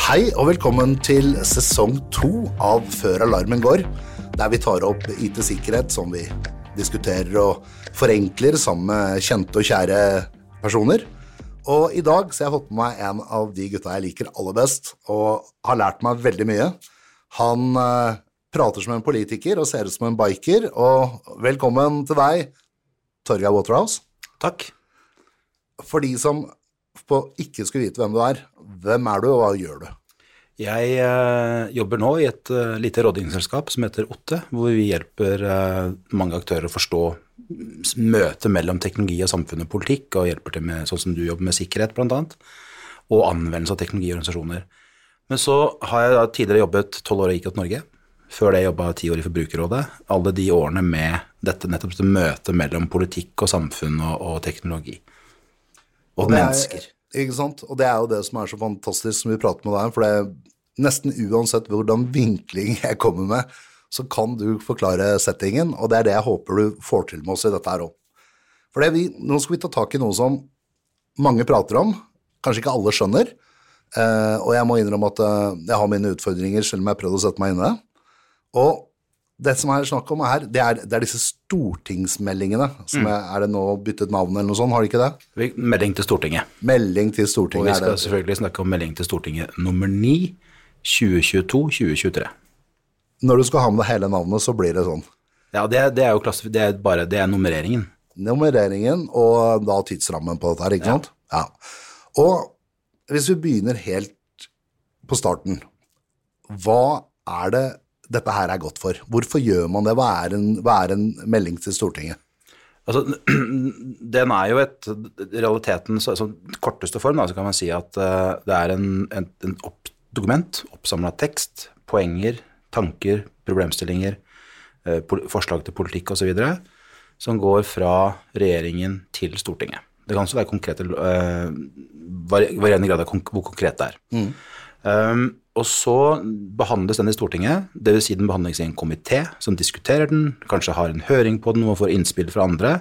Hei og velkommen til sesong to av Før alarmen går, der vi tar opp IT-sikkerhet som vi diskuterer og forenkler sammen med kjente og kjære personer. Og i dag så har jeg fått med meg en av de gutta jeg liker aller best, og har lært meg veldig mye. Han eh, prater som en politiker og ser ut som en biker, og velkommen til deg, Torgeir Waterhouse. Takk. For de som på ikke skulle vite hvem du er, hvem er du, og hva gjør du? Jeg eh, jobber nå i et eh, lite rådgivningsselskap som heter Otte, hvor vi hjelper eh, mange aktører å forstå møtet mellom teknologi og samfunn og politikk, og hjelper til med sånn som du jobber med sikkerhet, annet, og anvendelse av teknologi i organisasjoner. Men så har jeg da tidligere jobbet tolv år i IKT Norge. Før det jobba jeg ti år i Forbrukerrådet. Alle de årene med dette, nettopp dette møtet mellom politikk og samfunn og, og teknologi. Og er- mennesker. Ikke sant? Og det er jo det som er så fantastisk som vi prater med deg, for det er nesten uansett hvordan vinkling jeg kommer med, så kan du forklare settingen, og det er det jeg håper du får til med oss i dette her òg. For vi, nå skal vi ta tak i noe som mange prater om, kanskje ikke alle skjønner, eh, og jeg må innrømme at eh, jeg har mine utfordringer, selv om jeg har prøvd å sette meg inn i det. Og det som er snakk om her, det er, det er disse stortingsmeldingene, som er, er det nå byttet navn eller noe sånt, har de ikke det? Melding til Stortinget. Melding til Stortinget. Og vi skal det. selvfølgelig snakke om melding til Stortinget nummer 9 2022-2023. Når du skal ha med deg hele navnet, så blir det sånn. Ja, det, det er jo klasse, det er bare det er nummereringen. Nummereringen og da tidsrammen på dette her, ikke sant? Ja. Og hvis vi begynner helt på starten, hva er det dette her er godt for? Hvorfor gjør man det? Hva er en, hva er en melding til Stortinget? Altså, den er jo et realiteten, så, så korteste form, da, så kan man si at uh, det er en, en, en opp, dokument, oppsamla tekst, poenger, tanker, problemstillinger, uh, forslag til politikk osv., som går fra regjeringen til Stortinget. Det kan også være konkrete, vari- varierende grad av konk hvor konkret det er. Um, og så behandles den i Stortinget, dvs. Si den behandles i en komité som diskuterer den, kanskje har en høring på den og får innspill fra andre,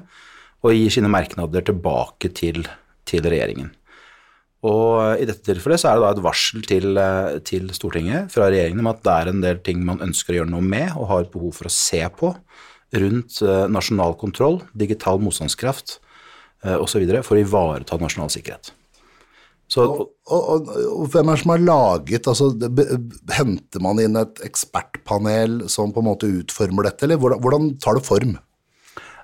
og gir sine merknader tilbake til, til regjeringen. Og i dette tilfellet så er det da et varsel til, eh, til Stortinget fra regjeringen om at det er en del ting man ønsker å gjøre noe med og har behov for å se på rundt eh, nasjonal kontroll, digital motstandskraft eh, osv. for å ivareta nasjonal sikkerhet. Så, Og, og, og hvem er det som har laget altså, det, Henter man inn et ekspertpanel som på en måte utformer dette, eller hvordan, hvordan tar det form?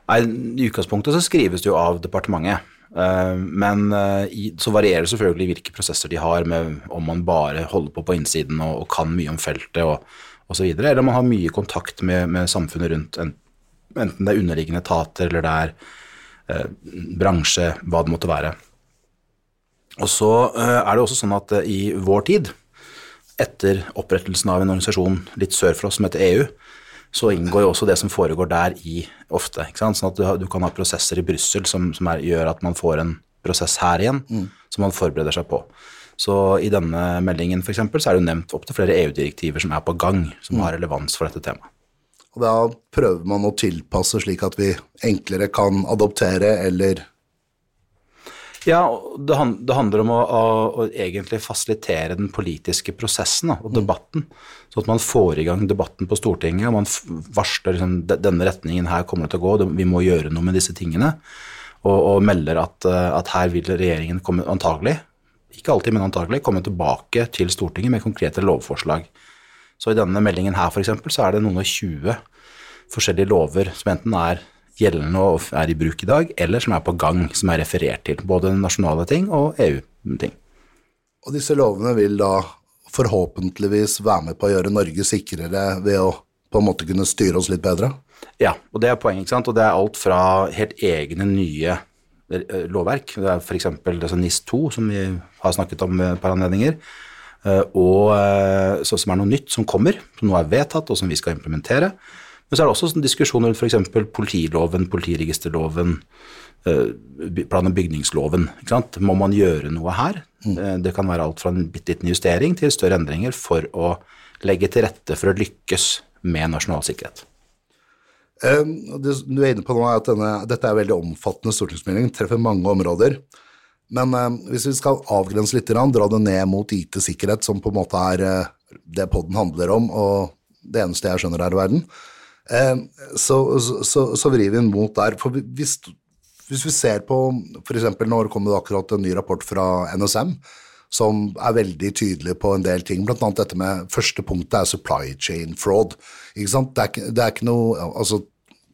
Nei, I utgangspunktet så skrives det jo av departementet. Uh, Men uh, i, så varierer det selvfølgelig hvilke prosesser de har, med om man bare holder på på innsiden og, og kan mye om feltet og osv., eller om man har mye kontakt med, med samfunnet rundt, en, enten det er underliggende etater eller det er uh, bransje, hva det måtte være. Og så eh, er det også sånn at eh, i vår tid, etter opprettelsen av en organisasjon litt sør for oss som heter EU, så inngår jo også det som foregår der i ofte. Sånn at du, du kan ha prosesser i Brussel som, som er, gjør at man får en prosess her igjen, som man forbereder seg på. Så i denne meldingen for eksempel, så er det jo nevnt opptil flere EU-direktiver som er på gang, som har relevans for dette temaet. Og da prøver man å tilpasse slik at vi enklere kan adoptere eller Ja, det, hand, det handler om å, å, å egentlig fasilitere den politiske prosessen da, og debatten, Sånn at man får i gang debatten på Stortinget, og man varsler liksom, denne retningen her kommer det til å gå, vi må gjøre noe med disse tingene, og, og melder at, eh, at her vil regjeringen komme antagelig, ikke alltid, men antagelig, komme tilbake til Stortinget med konkrete lovforslag. Så i denne meldingen her eksempel, så er det noen og 20 forskjellige lover som enten er gjeldende og er i bruk i dag, eller som er på gang, som er referert til. Både nasjonale ting og EU-ting. Og disse lovene vil da forhåpentligvis være med på å gjøre Norge sikrere ved å på en måte kunne styre oss litt bedre. Ja, og det er poenget, ikke sant. Og det er alt fra helt egne nye eh, lovverk. Det er f.eks. Altså NIS2, som vi har snakket om ved et par anledninger. eh, Og eh, så som er noe nytt som kommer, som nå er vedtatt, og som vi skal implementere. Men så er det også en diskusjon rundt f.eks. politiloven, politiregisterloven, eh, plan- og bygningsloven. Må man gjøre noe her? Eh, Det kan være alt fra en bitte liten justering til større endringer for å legge til rette for å lykkes med nasjonal sikkerhet. Um, det du er inne på nå er at denne, dette er en veldig omfattende stortingsmelding, treffer mange områder. Men eh, hvis vi skal avgrense litt, dra det ned mot IT-sikkerhet, som på en måte er eh, det podden handler om, og det eneste jeg skjønner her i verden, så, så, så vrir vi den mot der. For hvis, hvis vi ser på f.eks. nå kom det akkurat en ny rapport fra NSM som er veldig tydelig på en del ting, bl.a. dette med første punktet er supply chain fraud. Ikke sant? Det er det er ikke noe altså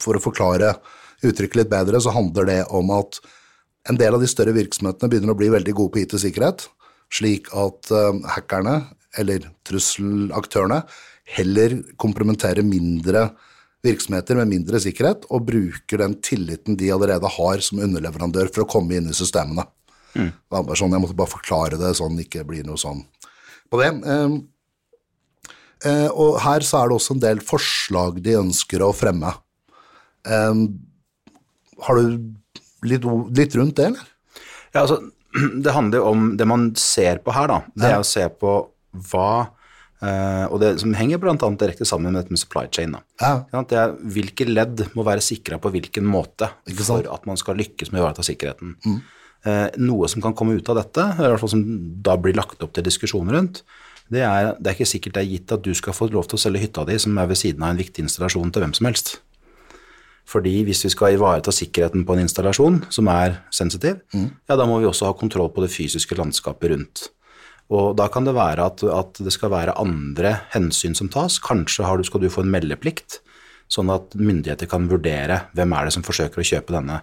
For å forklare uttrykket litt bedre, så handler det om at en del av de større virksomhetene begynner å bli veldig gode på IT-sikkerhet, slik at uh, hackerne, eller trusselaktørene, heller komplementerer mindre virksomheter med mindre sikkerhet og bruker den tilliten de allerede har som underleverandør for å komme inn i systemene. Mm. Det var sånn, Jeg måtte bare forklare det sånn det ikke blir noe sånn på det. Um, uh, og her så er det også en del forslag de ønsker å fremme. Um, har du litt, litt, rundt det, eller? Ja, altså, det handler jo om Det man ser på her, da, det er å se på hva Uh, og det som henger bl.a. direkte sammen med dette med supply chain. Ja. Er Hvilke ledd må være sikra på hvilken måte for at man skal lykkes med å ivareta sikkerheten. Mm. Uh, noe som kan komme ut av dette, i hvert fall som da blir lagt opp til diskusjon rundt, det er, det er ikke sikkert det er gitt at du skal få lov til å selge hytta di som er ved siden av en viktig installasjon til hvem som helst. Fordi hvis vi skal ivareta sikkerheten på en installasjon som er sensitiv, mm. ja, da må vi også ha kontroll på det fysiske landskapet rundt. Og da kan det være at, at, det skal være andre hensyn som tas. Kanskje du, skal du få en meldeplikt, sånn at myndigheter kan vurdere hvem er det som forsøker å kjøpe denne.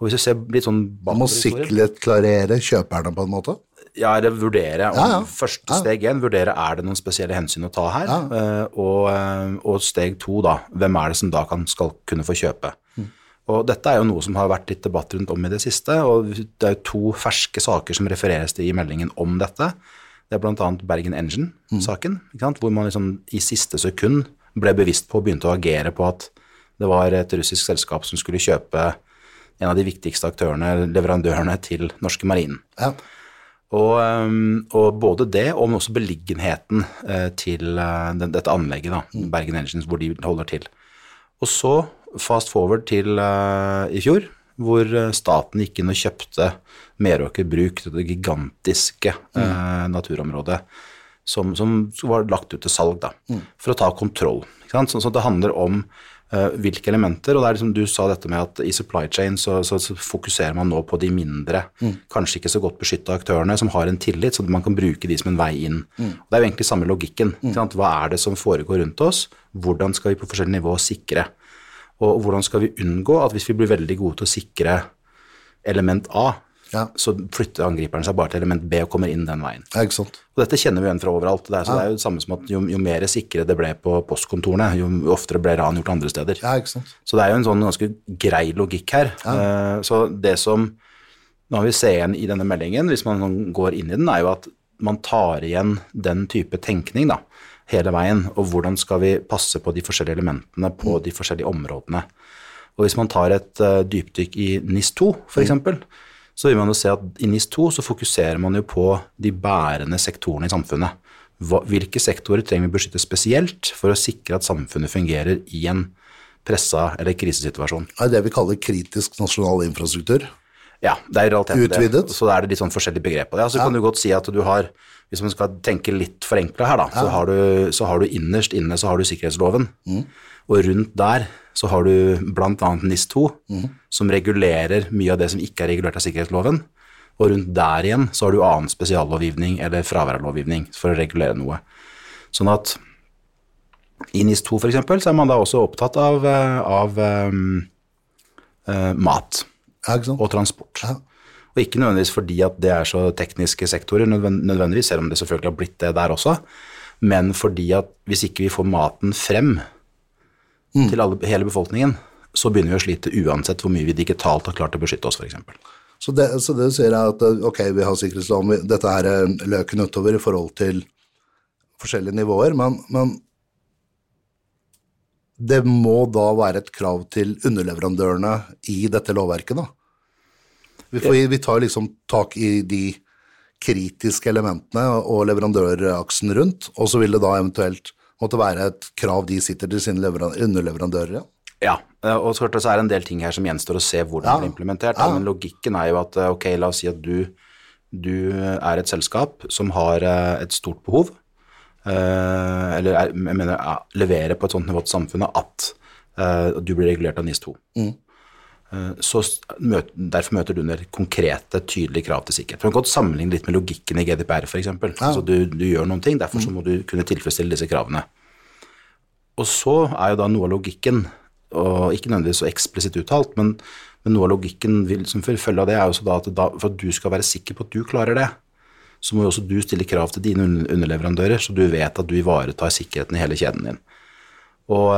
Og hvis du ser litt sånn Man må sikkerhetsklarere kjøperne på en måte? Ja, eller vurdere. Ja, ja. Første steg én, vurdere er det noen spesielle hensyn å ta her. Ja. Uh, og, uh, og, steg to, da, hvem er det som da kan, skal kunne få kjøpe. Mm. Og dette er jo noe som har vært litt debatt rundt om i det siste, og det er jo to ferske saker som refereres til i meldingen om dette. Det er bl.a. Bergen Engine-saken, mm. hvor man liksom i siste sekund ble bevisst på og begynte å agere på at det var et russisk selskap som skulle kjøpe en av de viktigste aktørene, leverandørene, til norske marinen. Ja. Og, um, og, både det, og også beliggenheten eh, til uh, dette anlegget, da, mm. Bergen Engines, hvor de holder til. Og så fast forward til uh, i fjor, hvor uh, staten gikk inn og kjøpte Meråker Bruk, det gigantiske mm. eh, naturområdet som, som, var lagt ut til salg, da, mm. for å ta kontroll. Så, så, det handler om uh, hvilke elementer, og det er liksom du sa dette med at i supply chain så, så, så fokuserer man nå på de mindre, mm. kanskje ikke så godt beskytta aktørene som har en tillit, så man kan bruke de som en vei inn. Mm. Det er jo egentlig samme logikken. Mm. Hva er det som foregår rundt oss? Hvordan skal vi på forskjellige nivå sikre? Og hvordan skal vi unngå at hvis vi blir veldig gode til å sikre element A, ja. så flytter angriperen seg bare til element B og kommer inn den veien. Ja, ikke sant. Og dette kjenner vi igjen fra overalt. Det er, så ja. det er jo det samme som at jo, jo, mer sikre det ble på postkontorene, jo oftere ble ran gjort andre steder. Ja, ikke sant. Så det er jo en sånn ganske grei logikk her. Uh, så det som nå vi ser igjen i denne meldingen, hvis man sånn går inn i den, er jo at man tar igjen den type tenkning da, hele veien. Og hvordan skal vi passe på de forskjellige elementene på de forskjellige områdene. Og hvis man tar et uh, dypdykk i NIS2 f.eks., mm så vil man jo se at i NIS2 så fokuserer man jo på de bærende sektorene i samfunnet. Hvilke sektorer trenger vi beskytte spesielt for å sikre at samfunnet fungerer i en pressa eller krisesituasjon? Det er det vi kaller kritisk nasjonal infrastruktur. Ja, det er i realiteten Utvidet. det. Så da er det litt sånn forskjellige begrep på det. Så ja. kan du godt si at du har, hvis man skal tenke litt forenkla her, da, ja. så, har du, så, har du, innerst inne så har du sikkerhetsloven. Mm. Og rundt der så har du bl.a. NIS2, mm. som regulerer mye av det som ikke er regulert av sikkerhetsloven. Og rundt der igjen så har du annen spesiallovgivning eller fraværlovgivning for å regulere noe. Sånn at i NIS2 f.eks. så er man da også opptatt av, eh, av um, uh, mat og transport. Ja. Og ikke nødvendigvis fordi at det er så tekniske sektorer, nødvendigvis, selv om det selvfølgelig har blitt det der også, men fordi at hvis ikke vi får maten frem mm. til alle, hele befolkningen, så begynner vi å slite uansett hvor mye vi digitalt har klart å beskytte oss, f.eks. Så det, så det sier jeg at ok, vi har sikkerhetslov, dette er løken utover i forhold til forskjellige nivåer, men, men det må da være et krav til underleverandørene i dette lovverket, da. Vi, får, vi tar liksom tak i de kritiske elementene og leverandøraksen rundt, og så vil det da eventuelt måtte være et krav de sitter til sine underleverandører? Ja. Ja, eh, og så er det en del ting her som gjenstår å se hvordan ja. det blir implementert. Ja. Men logikken er jo at eh, ok, la oss si at du du er et selskap som har eh, et stort behov, eh, eller er, jeg mener ja, leverer på et sånt nivå til samfunnet at eh, du blir regulert av NIS 2. Eh, Så s- møt, derfor møter du under konkrete, tydelige krav til sikkerhet. Du kan godt sammenligne litt med logikken i GDPR, f.eks. Altså du, du gjør noen ting, derfor så må du kunne tilfredsstille disse kravene. Og så er jo da noe av logikken, og ikke nødvendigvis så eksplisitt uttalt, men, men noe av logikken vil, som følge av det, er jo så da at da, for at du skal være sikker på at du klarer det, så må jo også du stille krav til dine underleverandører, så du vet at du ivaretar sikkerheten i hele kjeden din. Og,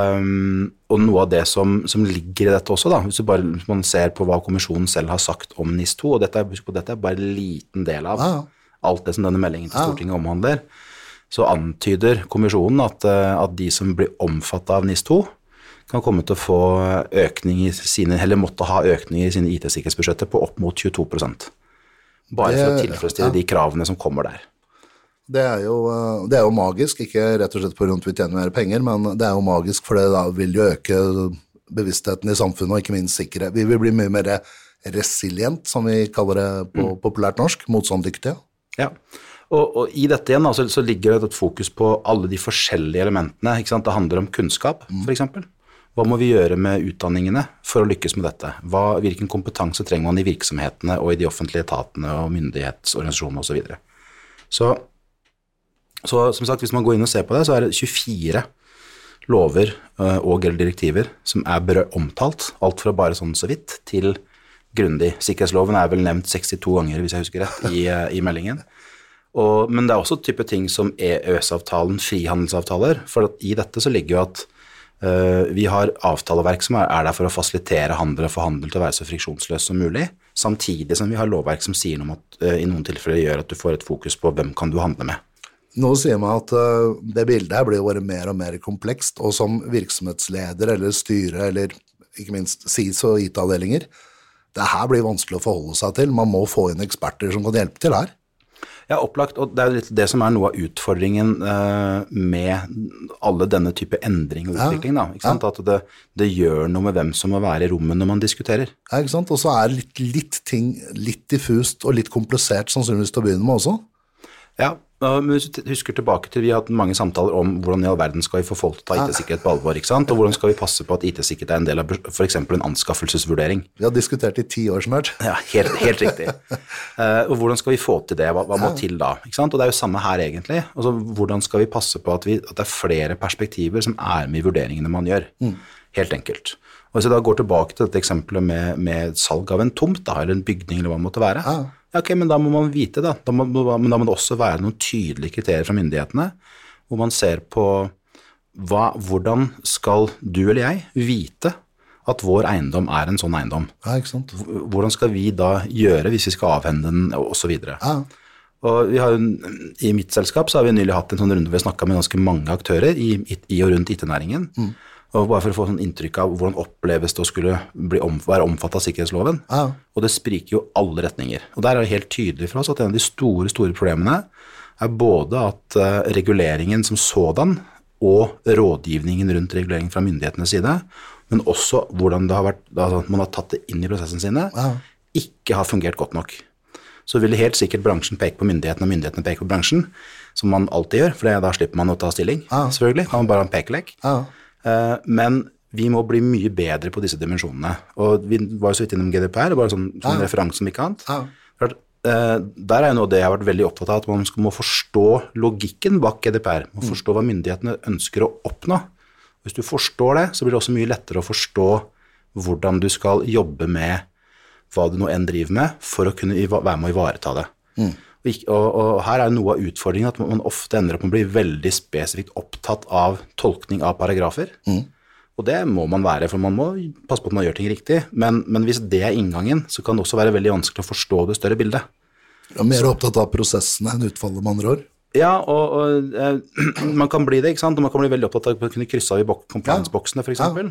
og noe av det som, som ligger i dette også, da, hvis, bare, hvis man ser på hva kommisjonen selv har sagt om NIS2, og dette, er- dette er bare en liten del av Ja, ja. alt det som denne meldingen til Stortinget omhandler, så antyder kommisjonen at, eh, at de som blir omfattet av NIS2, kan komme til å få økning i sine, eller måtte ha økning i sine IT-sikkerhetsbudsjetter på opp mot 22 Bare for å tilfredsstille ja. de kravene som kommer der. Det er, jo, eh, det er jo magisk, ikke rett og slett på at vi tjener mer penger, men det er jo magisk, for det da vil jo øke bevisstheten i samfunnet, og ikke minst sikkerhet. Vi vil bli mye mer resilient, som vi kaller det på populært norsk, motstandsdyktige. Ja, og, og i dette igjen altså, så, ligger det et fokus på alle de forskjellige elementene. Det handler om kunnskap, for eksempel. Hva må vi gjøre med utdanningene for å lykkes med dette? Hva, hvilken kompetanse trenger man i virksomhetene og i de offentlige etatene og myndighetsorganisasjonene osv.? Så, så så som sagt, hvis man går inn og ser på det, så er det 24 lover øh, og eller direktiver som er omtalt, alt fra bare sånn så vidt til grundig. Sikkerhetsloven er vel nevnt 62 ganger, hvis jeg husker rett, i, øh, i meldingen. Og, men det er også type ting som EØS-avtalen, frihandelsavtaler, for i dette så ligger jo at vi har avtaleverk som er, er der for å fasilitere handel og få handel til å være så friksjonsløs som mulig, samtidig som vi har lovverk som sier noe om at øh, i noen tilfeller gjør at du får et fokus på hvem kan du handle med. Nå sier man at eh, det bildet her blir jo mer og mer komplekst, og som virksomhetsleder eller styre eller ikke minst SIS og IT-avdelinger, det her blir vanskelig å forholde seg til. Man må få inn eksperter som kan hjelpe til her. Ja, opplagt. Og det er jo litt det som er noe av utfordringen eh, med alle denne type endring og utvikling. Da, ikke sant? At det, det gjør noe med hvem som må være i rommet når man diskuterer. Ja, ikke sant? Og så er litt, litt ting litt diffust og litt komplisert sannsynligvis til å begynne med også. Ja, og hvis du husker tilbake til Vi har hatt mange samtaler om hvordan i all verden skal vi få folk til å ta IT-sikkerhet på alvor. ikke sant? Og hvordan skal vi passe på at IT-sikkerhet er en del av f.eks. en anskaffelsesvurdering. Vi har diskutert i ti år snart. Ja, helt, helt riktig. Eh, og hvordan skal vi få til det? Hva, hva må til da? Ikke sant? Og det er jo samme her, egentlig. Altså, hvordan skal vi passe på at, vi, at det er flere perspektiver som er med i vurderingene man gjør? Helt enkelt. Og Hvis jeg da går tilbake til dette eksempelet med, med salg av en tomt, da, eller en bygning, eller hva det måtte være, ja, ok, men da må man vite, da. da må, men da må det også være noen tydelige kriterier fra myndighetene, hvor man ser på hva, hvordan skal du eller jeg vite at vår eiendom er en sånn eiendom? Ja, ikke sant? hvordan skal vi da gjøre hvis vi skal avhende den, osv. Ja. Og vi har, I mitt selskap så har vi nylig hatt en sånn runde hvor vi har snakka med ganske mange aktører i, i, og rundt IT-næringen. Og Bare for å få sånn inntrykk av hvordan oppleves det å skulle bli om, være omfattet av sikkerhetsloven. Ja. Og det spriker jo alle retninger. Og Der er det helt tydelig for oss at en av de store store problemene er både at eh, reguleringen som sådan og rådgivningen rundt regulering fra myndighetenes side, men også hvordan har vært, altså, man har tatt det inn i prosessene sine, ikke har fungert godt nok. Så vil helt sikkert bransjen peke på myndighetene, og myndighetene peke på bransjen, som man alltid gjør, for da slipper man å ta stilling, selvfølgelig. Kan man bare en pekelek. Ja. Eh, Men vi må bli mye bedre på disse dimensjonene. Og vi var jo så vidt innom GDPR, bare sånn, sånn en referanse som ikke annet. Ja. Eh, Der er jo noe av det jeg har vært veldig opptatt av, at man må forstå logikken bak GDPR. Må forstå hva myndighetene ønsker å oppnå. Hvis du forstår det, så blir det også mye lettere å forstå hvordan du skal jobbe med hva du nå enn driver med, for å kunne være med å ivareta det. Ikk- og, og her er noe av utfordringen at man ofte ender opp med å bli veldig spesifikt opptatt av tolkning av paragrafer. Og det må man være, for man må passe på at man gjør ting riktig. Men, men hvis det er inngangen, så kan det også være veldig vanskelig å forstå det større bildet. Jeg er mer opptatt av prosessene enn utfallet, med andre ord. Ja, og, og eh, man kan bli det, ikke sant. Og man kan bli veldig opptatt av å kunne krysse av i bok- compliance-boksene, f.eks. eksempel.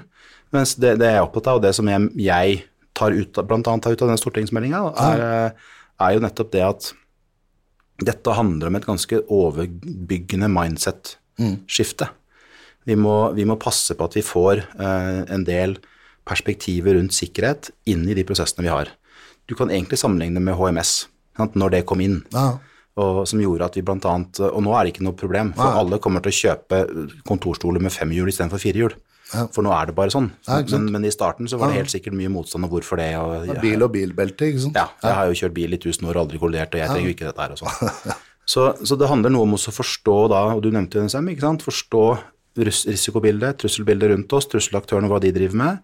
Mens det, det jeg er opptatt av, og det som jeg, jeg tar ut blant annet tar ut av den stortingsmeldinga, er, eh, er jo nettopp det at dette handler om et ganske overbyggende mindset-skifte. Vi, må, vi må passe på at vi får eh, en del perspektiver rundt sikkerhet inn i de prosessene vi har. Du kan egentlig sammenligne med HMS. sant, når det kom inn. Ja. Og som gjorde at vi blant annet Og nå er det ikke noe problem, for alle kommer til å kjøpe kontorstoler med fem hjul istedenfor fire hjul. For nå er det bare sånn. men, men i starten så var det helt sikkert mye motstand, og hvorfor det? Og, ja, Bil og bilbelte, ikke sant? ja, jeg har jo kjørt bil i tusen år og aldri kollidert, og jeg trenger jo ikke dette her og sånn. Så, så det handler noe om å forstå da, og du nevnte jo NSM, ikke sant, forstå ris- risikobildet, trusselbildet rundt oss, trusselaktørene, og hva de driver med,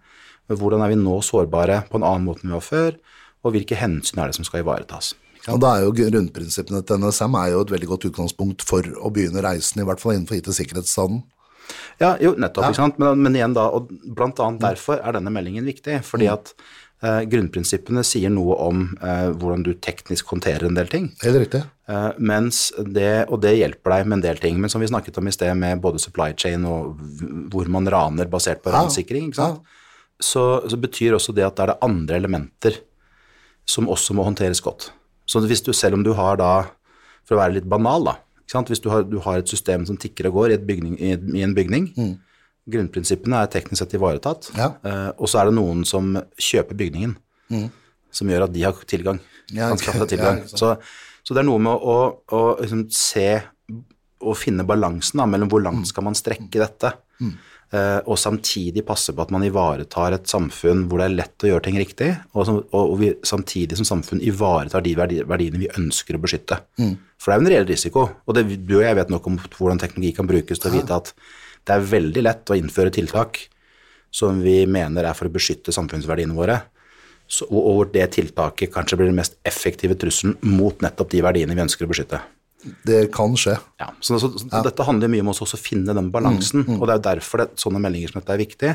hvordan er vi nå sårbare på en annen måte enn vi var før, og hvilke hensyn er det som skal ivaretas. Og da er jo Grunnprinsippene til NSM er jo et veldig godt utgangspunkt for å begynne reisen, i hvert fall innenfor IT-sikkerhetsstanden. Ja, jo, nettopp, ikke sant, men, men igjen da, og blant annet derfor er denne meldingen viktig, fordi at eh, grunnprinsippene sier noe om eh, hvordan du teknisk håndterer en del ting. Helt riktig. Eh, mens det, og det hjelper deg med en del ting. Men som vi snakket om i sted, med både supply chain og hvor man raner basert på Ja, ransikring, ikke sant? Så, så betyr også det at det er det andre elementer som også må håndteres godt. Så hvis du, selv om du har da, for å være litt banal da? Hvis du har, du har et system som tikker og går i, bygning, i, i en bygning, grunnprinsippene er teknisk sett ivaretatt, Ja. eh, og så er det noen som kjøper bygningen, som gjør at de har tilgang, Ja, ja, tilgang. sant. så, så det er noe med å, å liksom se og finne balansen da, mellom hvor langt skal man strekke dette, eh, og samtidig passe på at man ivaretar et samfunn hvor det er lett å gjøre ting riktig, og, som, og, vi samtidig som samfunn ivaretar de verdi, verdiene vi ønsker å beskytte. For det er jo en reell risiko, og det, du og jeg vet nok om hvordan teknologi kan brukes til å vite at det er veldig lett å innføre tiltak som vi mener er for å beskytte samfunnsverdiene våre, og hvor det tiltaket kanskje blir den mest effektive trusselen mot nettopp de verdiene vi ønsker å beskytte. Det kan skje. Ja, så, så, så Dette handler mye om også å finne den balansen, og det er jo derfor det, sånne meldinger som dette er viktig,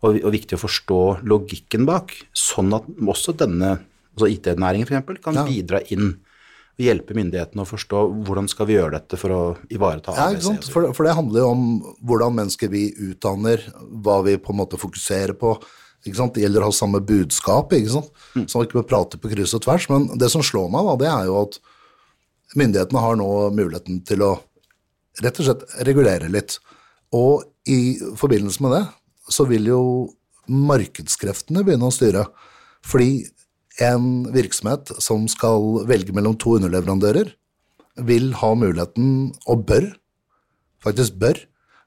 og, og viktig å forstå logikken bak, sånn at også denne, altså IT-næringen f.eks., kan bidra inn og hjelpe myndighetene å forstå hvordan skal vi gjøre dette for å ivareta Ja, ABC. sant? For, for det handler jo om hvordan mennesker vi utdanner, hva vi på en måte fokuserer på. Det gjelder å ha samme budskap, ikke sant? så man ikke bør prate på kryss og tvers. Men det som slår meg, da, det er jo at myndighetene har nå muligheten til å rett og slett regulere litt. Og i forbindelse med det så vil jo markedskreftene begynne å styre. Fordi en virksomhet som skal velge mellom to underleverandører, vil ha muligheten, og bør, faktisk bør,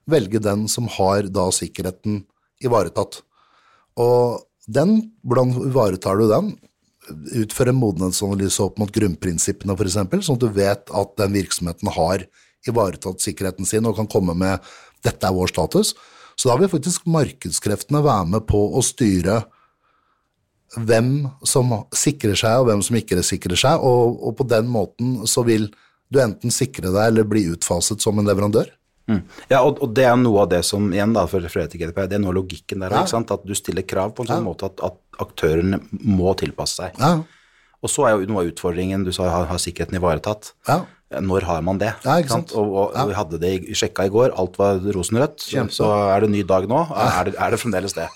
velge den som har da sikkerheten ivaretatt. Og den, hvordan ivaretar du den? Utføre en modenhetsanalyse opp mot grunnprinsippene, f.eks., sånn at du vet at den virksomheten har ivaretatt sikkerheten sin og kan komme med 'dette er vår status'. Så da vil faktisk markedskreftene være med på å styre hvem som sikrer seg, og hvem som ikke sikrer seg, og, og på den måten så vil du enten sikre deg eller bli utfaset som en leverandør. Mm. Ja, og, og det er noe av det som, igjen da, for referere til GDPR, det er noe av logikken der, Ja. ikke sant? at du stiller krav på en sånn måte at, at aktørene må tilpasse seg. Ja, Og så er jo noe av utfordringen, du sa har, har sikkerheten ivaretatt. ja. Når har man det? Ja? Og, og, vi hadde det i sjekka i går, alt var rosenrødt. Så, så er det en ny dag nå, er det, er det fremdeles det.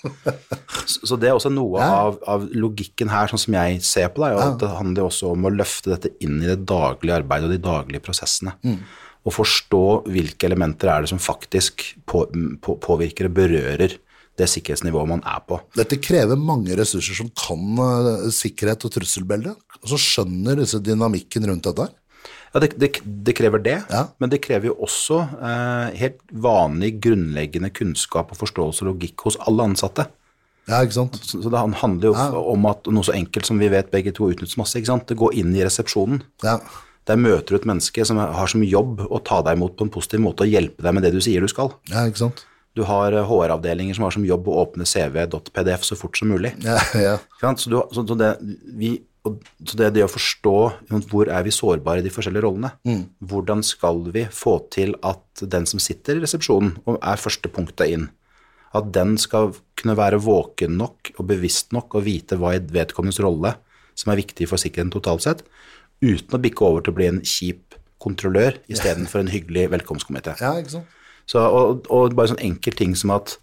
Så, så det er også noe Ja. av, av logikken her, sånn som jeg ser på det, det handler også om å løfte dette inn i det daglige arbeidet og de daglige prosessene. Mm. Og forstå hvilke elementer er det som faktisk på, på, påvirker og berører det sikkerhetsnivået man er på. Dette krever mange ressurser som kan eh, sikkerhet og trusselbilde, og så skjønner disse dynamikken rundt dette. Ja, det, det, det krever det, Ja. men det krever jo også eh, helt vanlig grunnleggende kunnskap og forståelse og logikk hos alle ansatte. Ja, ikke sant? Så, så det handler jo om at noe så enkelt som vi vet begge to utnyttes masse, ikke sant? det går inn i resepsjonen. Ja, Der møter du et menneske som har som jobb å ta deg imot på en positiv måte og hjelpe deg med det du sier du skal. ja ikke sant? Du har eh, HR-avdelinger som har som jobb å åpne cv.pdf så fort som mulig. Ja, ja. Så, du, så, så, det, vi, så det, det å forstå hvor er vi sårbare i de forskjellige rollene, hvordan skal vi få til at den som sitter i resepsjonen og er første punktet inn, at den skal kunne være våken nok og bevisst nok og vite hva i vedkommendes rolle som er viktig for sikkerheten totalt sett, uten å bikke over til å bli en kjip kontrollør istedenfor en hyggelig velkomstkomité. ja ikke sant? Så, og, og bare sånn enkel ting som at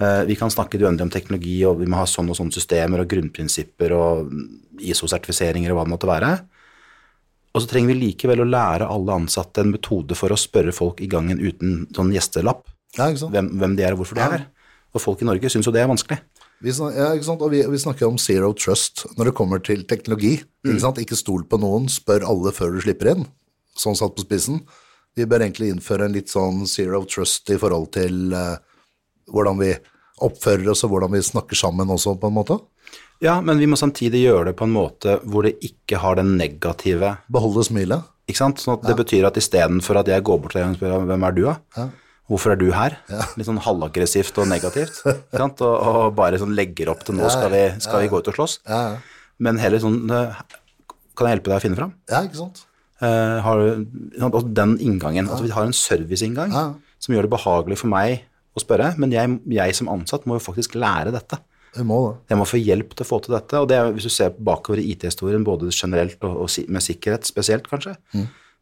uh, vi kan snakke uendelig om teknologi, og vi må ha sånn og sånne systemer og grunnprinsipper og ISO-sertifiseringer og hva det måtte være. Og så trenger vi likevel å lære alle ansatte en metode for å spørre folk i gangen uten sånn gjestelapp Ja, ikke hvem, hvem de er og hvorfor de er her. Og folk i Norge syns jo det er vanskelig. Vi, ja, ikke? Og vi, vi snakker om zero trust når det kommer til teknologi. Ikke, sant? ikke stol på noen, spør alle før du slipper inn. Sånn satt på spissen. Vi bør egentlig innføre en litt sånn zero trust i forhold til uh, hvordan vi oppfører oss og hvordan vi snakker sammen også, på en måte. Ja, men vi må samtidig gjøre det på en måte hvor det ikke har den negative Beholde smilet. Ikke sant? Sånn at Det betyr at istedenfor at jeg går bort til deg og spør hvem er du, da? Hvorfor er du her? Litt sånn halvaggressivt og negativt. Ikke sant? Og, og bare sånn legger opp til nå skal vi, skal vi gå ut og slåss. Ja, ja. Men heller sånn eh, Kan jeg hjelpe deg å finne fram? ja, ikke sant? Uh, har du, og den inngangen. Altså, vi har en serviceinngang Ja. som gjør det behagelig for meg å spørre, men jeg, jeg som ansatt må jo faktisk lære dette. Jeg må det. Jeg må få hjelp til å få til dette. Og det er, hvis du ser bakover i IT-historien, både generelt og, og med sikkerhet spesielt, kanskje,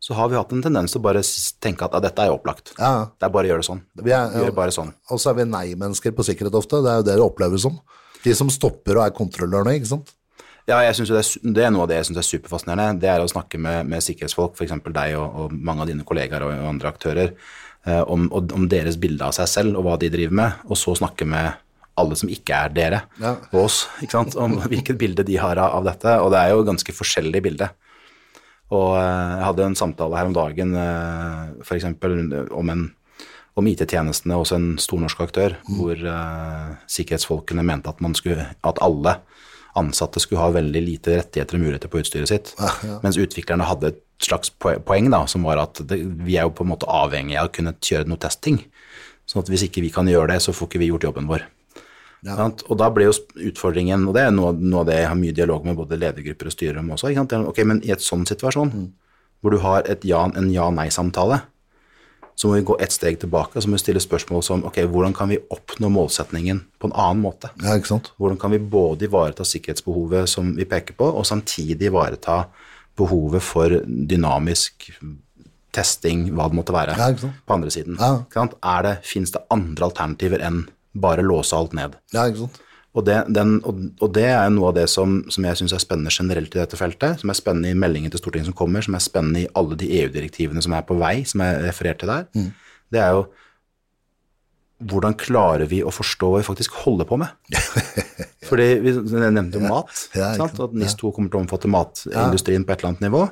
så har vi hatt en tendens til å bare tenke at ja, dette er jo opplagt. Ja. Det er bare å gjøre det sånn. Vi er- Gjør bare sånn. Og så er vi nei-mennesker på sikkerhet ofte. Det er jo det det oppleves som. De som stopper og er kontrollørene, ikke sant. Ja, jeg synes det, er, det er noe av det jeg syns er superfascinerende. Det er å snakke med, med sikkerhetsfolk, f.eks. deg og, og mange av dine kollegaer og, og andre aktører, eh, om, om deres bilde av seg selv og hva de driver med, og så snakke med alle som ikke er dere Ja. og oss, om hvilket bilde de har av, av dette. Og det er jo ganske forskjellig bilde. Og eh, jeg hadde en samtale her om dagen eh, f.eks. om en om IT-tjenestene hos en stor norsk aktør, hvor uh, sikkerhetsfolkene mente at, man skulle, at alle ansatte skulle ha veldig lite rettigheter og muligheter på utstyret sitt, mens utviklerne hadde et slags poeng da, som var at det, vi er jo på en måte avhengig av å kunne kjøre noe testing. Sånn at hvis ikke vi kan gjøre det, så får ikke vi gjort jobben vår. Sant? Og da ble jo utfordringen, og det er noe, noe av det jeg har mye dialog med både ledergrupper og styrer om også, ok, men i et sånn situasjon, hvor du har et ja, en ja-nei-samtale, så må vi gå et steg tilbake og så må vi stille spørsmål som ok, hvordan kan vi oppnå målsetningen på en annen måte? Ja, ikke sant. Hvordan kan vi både ivareta sikkerhetsbehovet som vi peker på, og samtidig ivareta behovet for dynamisk testing, hva det måtte være, Ja, på andre siden? Ja. Fins det andre alternativer enn bare låse alt ned? Ja, ikke sant. Og det, den, og, det er noe av det som, som jeg syns er spennende generelt i dette feltet, som er spennende i meldingen til Stortinget som kommer, som er spennende i alle de EU-direktivene som er på vei, som er referert til der. Det er jo hvordan klarer vi å forstå hva vi faktisk holder på med? Fordi vi nevnte jo mat, at NIS2 kommer til å omfatte matindustrien på et eller annet nivå.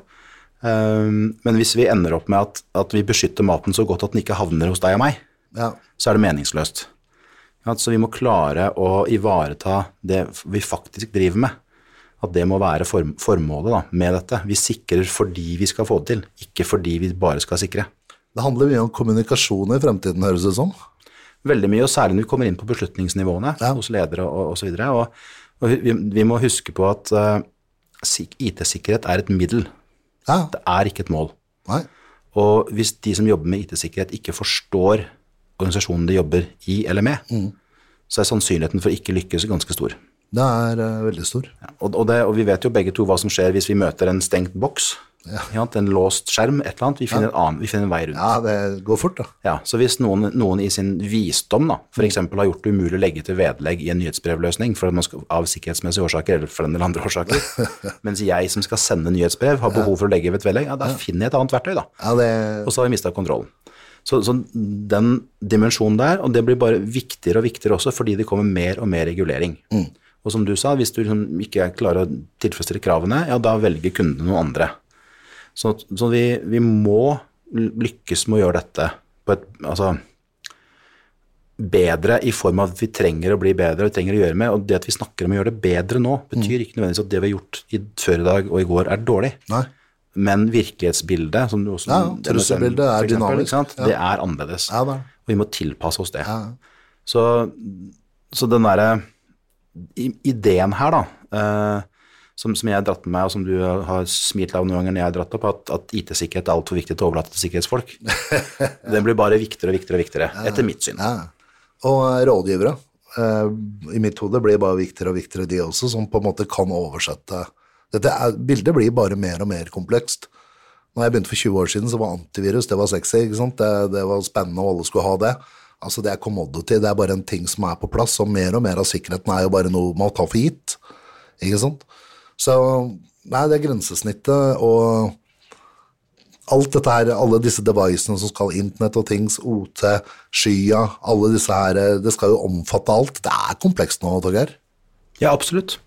Um, men hvis vi ender opp med at, at vi beskytter maten så godt at den ikke havner hos deg og meg, Ja, så er det meningsløst. Så vi må klare å ivareta det vi faktisk driver med. At det må være form formålet da, med dette. Vi sikrer fordi vi skal få det til, ikke fordi vi bare skal sikre. det handler mye om kommunikasjon i fremtiden, høres det ut som. Veldig mye, og særlig når vi kommer inn på beslutningsnivåene Ja. hos ledere og osv. Og, og, og vi, vi må huske på at uh, IT-sikkerhet er et middel, Ja, det er ikke et mål. nei. Og hvis de som jobber med IT-sikkerhet ikke forstår organisasjonen de jobber i eller med, Mm. så er sannsynligheten for å ikke lykkes ganske stor. Det er uh, veldig stor. Ja, Og, og, det, og vi vet jo begge to hva som skjer hvis vi møter en stengt boks, Ja. en låst skjerm, et eller annet. Vi finner, en, annen, vi finner en vei rundt. Ja, det går fort, da. Ja, så hvis noen, noen i sin visdom da, for eksempel har gjort det umulig å legge til vedlegg i en nyhetsbrevløsning skal, av sikkerhetsmessige årsaker, eller for den eller andre årsaker, mens jeg som skal sende nyhetsbrev har behov for å legge ved et vedlegg, ja, da finner jeg et annet verktøy da. Ja, det Og så har vi mista kontrollen. Så, så den dimensjonen der, og det blir bare viktigere og viktigere også fordi det kommer mer og mer regulering. Og som du sa, hvis du liksom ikke klarer å tilfredsstille kravene, ja, da velger kundene noen andre. Så, så vi, vi må lykkes med å gjøre dette på et altså, bedre i form av at vi trenger å bli bedre, vi trenger å gjøre med, og det at vi snakker om å gjøre det bedre nå, betyr ikke nødvendigvis at det vi har gjort i, før i dag og i går er dårlig. Nei. Men virkelighetsbildet, som du også Ja, trusselbildet er eksempel, dynamisk, ja. Det er annerledes. Ja, det er. Og vi må tilpasse oss det. Ja. Så, så den derre ideen her, da, eh, som, som jeg har dratt med meg, og som du har smilt av noen ganger når jeg har dratt opp, at, at IT-sikkerhet er altfor viktig til å overlate til sikkerhetsfolk, den blir bare viktigere og viktigere og viktigere, etter mitt syn. Og eh, rådgivere. eh, I mitt hode blir bare viktigere og viktigere de også, som på en måte kan oversette Dette er, Bildet blir bare mer og mer komplekst. Når jeg begynte for 20 år siden, så var antivirus det var sexy. ikke sant? Det, det var spennende, og alle skulle ha det. Altså Det er commodity, det er bare en ting som er på plass, og mer og mer av sikkerheten er jo bare noe man tar for gitt. Ikke sant? Så nei, det er grensesnittet og alt dette her, alle disse devicene som skal internett og things, OT, skya, alle disse her, det skal jo omfatte alt. Det er komplekst nå, Torgeir. Ja, absolutt.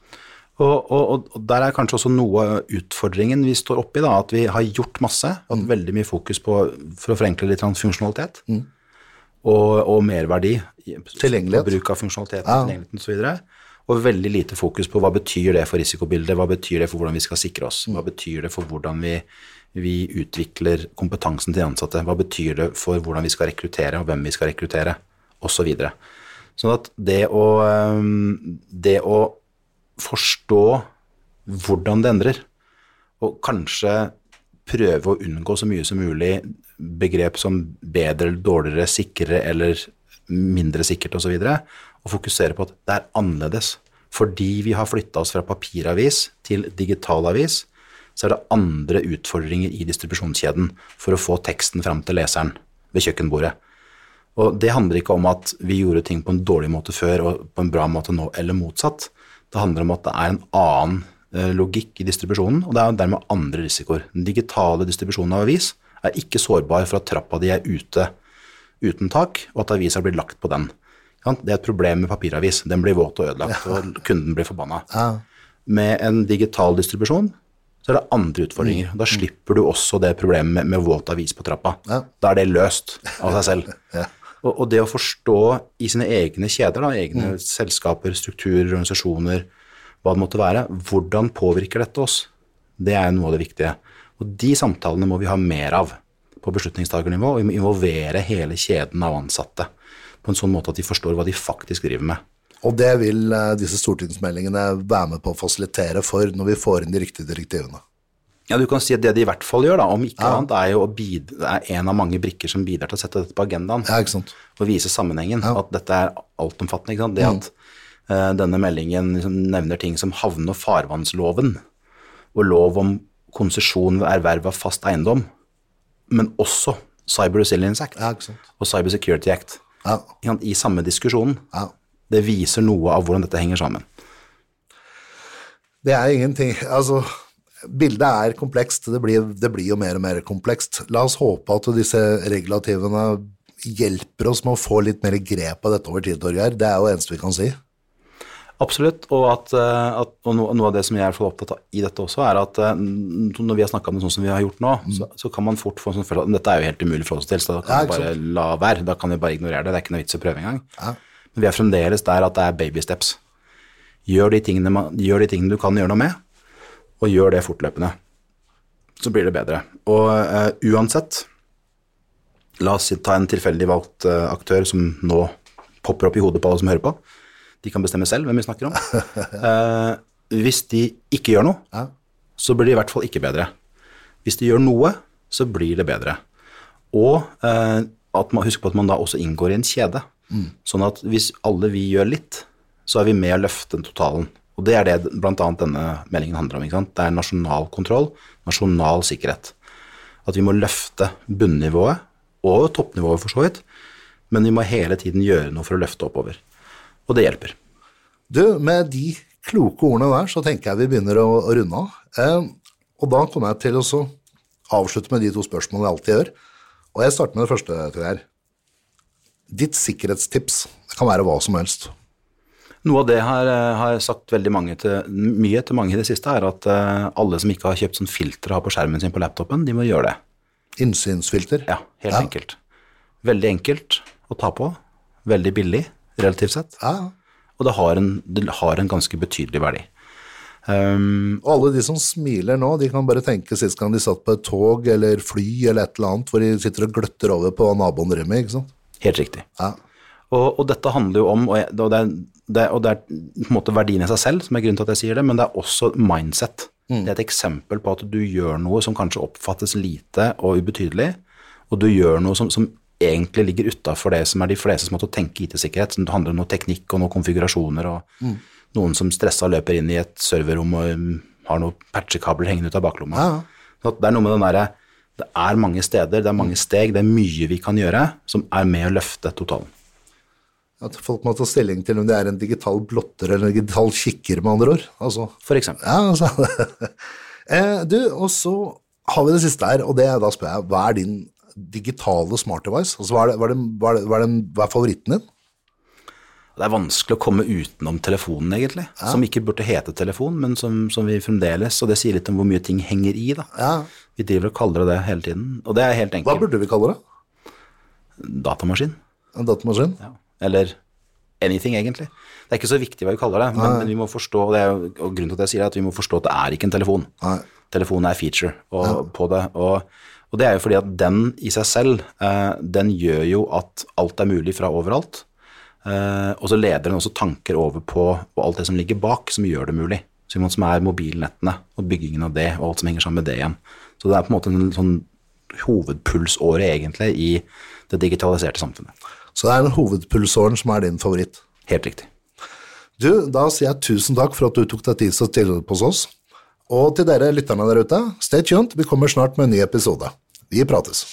Og, og, og, der er kanskje også noe utfordringen vi står oppi, da, at vi har gjort masse. Hatt mm. veldig mye fokus på, for å forenkle litt funksjonalitet. Mm. Og, og, merverdi. Tilgjengelighet. Bruk av funksjonalitet, ja. tilgjengeligheten osv. Og veldig lite fokus på hva betyr det for risikobildet, hva betyr det for hvordan vi skal sikre oss, hva betyr det for hvordan vi, vi utvikler kompetansen til de ansatte, hva betyr det for hvordan vi skal rekruttere, og hvem vi skal rekruttere, osv. Så sånn at det å, det å forstå hvordan det endrer, og kanskje prøve å unngå så mye som mulig begrep som bedre eller dårligere, sikrere eller mindre sikkert osv., og, så og fokusere på at det er annerledes. Fordi vi har flytta oss fra papiravis til digitalavis, så er det andre utfordringer i distribusjonskjeden for å få teksten fram til leseren ved kjøkkenbordet. Og det handler ikke om at vi gjorde ting på en dårlig måte før og på en bra måte nå, eller motsatt. Det handler om at det er en annen eh, logikk i distribusjonen, og det er dermed andre risikoer. Den digitale distribusjonen av avis er ikke sårbar for at trappa di er ute uten tak, og at avisa blir lagt på den. Det er et problem med papiravis. Den blir våt og ødelagt, og kunden blir forbanna. Med en digital distribusjon så er det andre utfordringer. Da slipper du også det problemet med, med våt avis på trappa. Da er det løst av seg selv. Og, og, det å forstå i sine egne kjeder, da, egne mm. selskaper, strukturer, organisasjoner, hva det måtte være, hvordan påvirker dette oss? Det er noe av det viktige. Og de samtalene må vi ha mer av på beslutningstakernivå, og vi må involvere hele kjeden av ansatte på en sånn måte at de forstår hva de faktisk driver med. Og det vil eh, disse stortingsmeldingene være med på å fasilitere for når vi får inn de riktige direktivene. Ja, du kan si at det de i hvert fall gjør, da, om ikke ja. annet, er jo å bidra, er en av mange brikker som bidrar til å sette dette på agendaen. Ja, ikke sant. Og vise sammenhengen. Ja. At dette er altomfattende. ikke sant? Det mm. at uh, denne meldingen liksom nevner ting som havne- og farvannsloven, og lov om konsesjon ved erverv av fast eiendom, men også Cyber Resilience Act ja, og Cyber Security Act i samme diskusjonen. Det viser noe av hvordan dette henger sammen. Det er ingenting Altså bildet er komplekst, det blir, det blir, jo mer og mer komplekst. La oss håpe at disse regulativene hjelper oss med å få litt mer grep av dette over tid, Torgeir. Det er jo det eneste vi kan si. Absolutt, og, at, eh, at, og noe av det som jeg er opptatt av i dette også, er at eh, når vi har snakka om det sånn som vi har gjort nå, mm. så, så, kan man fort få en sånn følelse at dette er jo helt umulig for oss til, så da kan ja, vi bare la være. Da kan vi bare ignorere det. Det er ikke noe vits å prøve engang. Ja. Men vi er fremdeles der at det er baby steps. Gjør de tingene, gjør de tingene du kan gjøre noe med, og gjør det fortløpende. Så blir det bedre. Og uh, uansett, la oss ta en tilfeldig valgt uh, aktør som nå popper opp i hodet på alle som hører på. De kan bestemme selv hvem vi snakker om. Uh, hvis de ikke gjør noe, ja. så blir det i hvert fall ikke bedre. Hvis de gjør noe, så blir det bedre. Og at man, husk på at man da også inngår i en kjede. Mm. Sånn at hvis alle vi gjør litt, så er vi med å løfte totalen. Og det er det bl.a. denne meldingen handler om. ikke sant? Det er nasjonal kontroll, nasjonal sikkerhet. At vi må løfte bunnivået, og toppnivået for så vidt, men vi må hele tiden gjøre noe for å løfte oppover. Og det hjelper. Du, med de kloke ordene der, så tenker jeg vi begynner å, å runde av. Eh, og da kommer jeg til å avslutte med de to spørsmålene jeg alltid gjør. Og jeg starter med det første til deg. Ditt sikkerhetstips. Kan være hva som helst. Noe av det har jeg sagt veldig til, mye til mange i det siste, er at uh, alle som ikke har kjøpt sånn filter å ha på skjermen sin på laptopen, de må gjøre det. Innsynsfilter? Ja, helt ja. enkelt. Veldig enkelt å ta på. Veldig billig, relativt sett. Ja. Og det har, en, det har en ganske betydelig verdi. Um, og alle de som smiler nå, de kan bare tenke sist gang de satt på et tog eller fly eller et eller annet, hvor de sitter og gløtter over på naboen med, ikke sant? Helt riktig. Ja. Og, og, dette handler jo om, og, jeg, og, det er, det, og, det, er, på en måte verdien i seg selv som er grunnen til at jeg sier det, men det er også mindset. Mm. Det er et eksempel på at du gjør noe som kanskje oppfattes lite og ubetydelig, og du gjør noe som, som egentlig ligger utafor det som er de flestes måte å tenke IT-sikkerhet. Det handler om noe teknikk og noen konfigurasjoner og mm. noen som stressa løper inn i et serverrom og um, har noen patchekabler hengende ut av baklomma. Ja. Så det er noe med den derre Det er mange steder, det er mange steg, det er mye vi kan gjøre som er med å løfte totalen. At folk må ta stilling til om det er en digital blotter eller en digital kikker, med andre ord. Altså, For eksempel. Ja, altså. eh, du, og så har vi det siste her, og det, da spør jeg, hva er din digitale smart device? Altså, hva, er det, hva, er det, hva, er det, hva, er favoritten din? Det er vanskelig å komme utenom telefonen, egentlig. Som ikke burde hete telefon, men som, som vi fremdeles Og det sier litt om hvor mye ting henger i, da. Ja. Vi driver og kaller det det hele tiden. Og det er helt enkelt. Hva burde vi kalle det? Datamaskin. En datamaskin? Ja. Eller anything, egentlig. Det er ikke så viktig hva vi kaller det, men, men vi må forstå, og, det er, og grunnen til at jeg sier det, er at vi må forstå at det er ikke en telefon. Nei. Telefonen er feature og, på det. Og, og det er jo fordi at den i seg selv, eh, den gjør jo at alt er mulig fra overalt. Eh, og så leder den også tanker over på, på alt det som ligger bak, som gjør det mulig. Som som er mobilnettene og byggingen av det, og alt som henger sammen med det igjen. Så det er på en måte en sånn hovedpulsåre, egentlig, i det digitaliserte samfunnet. Så det er den hovedpulsåren som er din favoritt. Helt riktig. Du, da sier jeg tusen takk for at du tok deg tid til å stille opp hos oss. Og til dere lytterne der ute, stay tuned, vi kommer snart med en ny episode. Vi prates.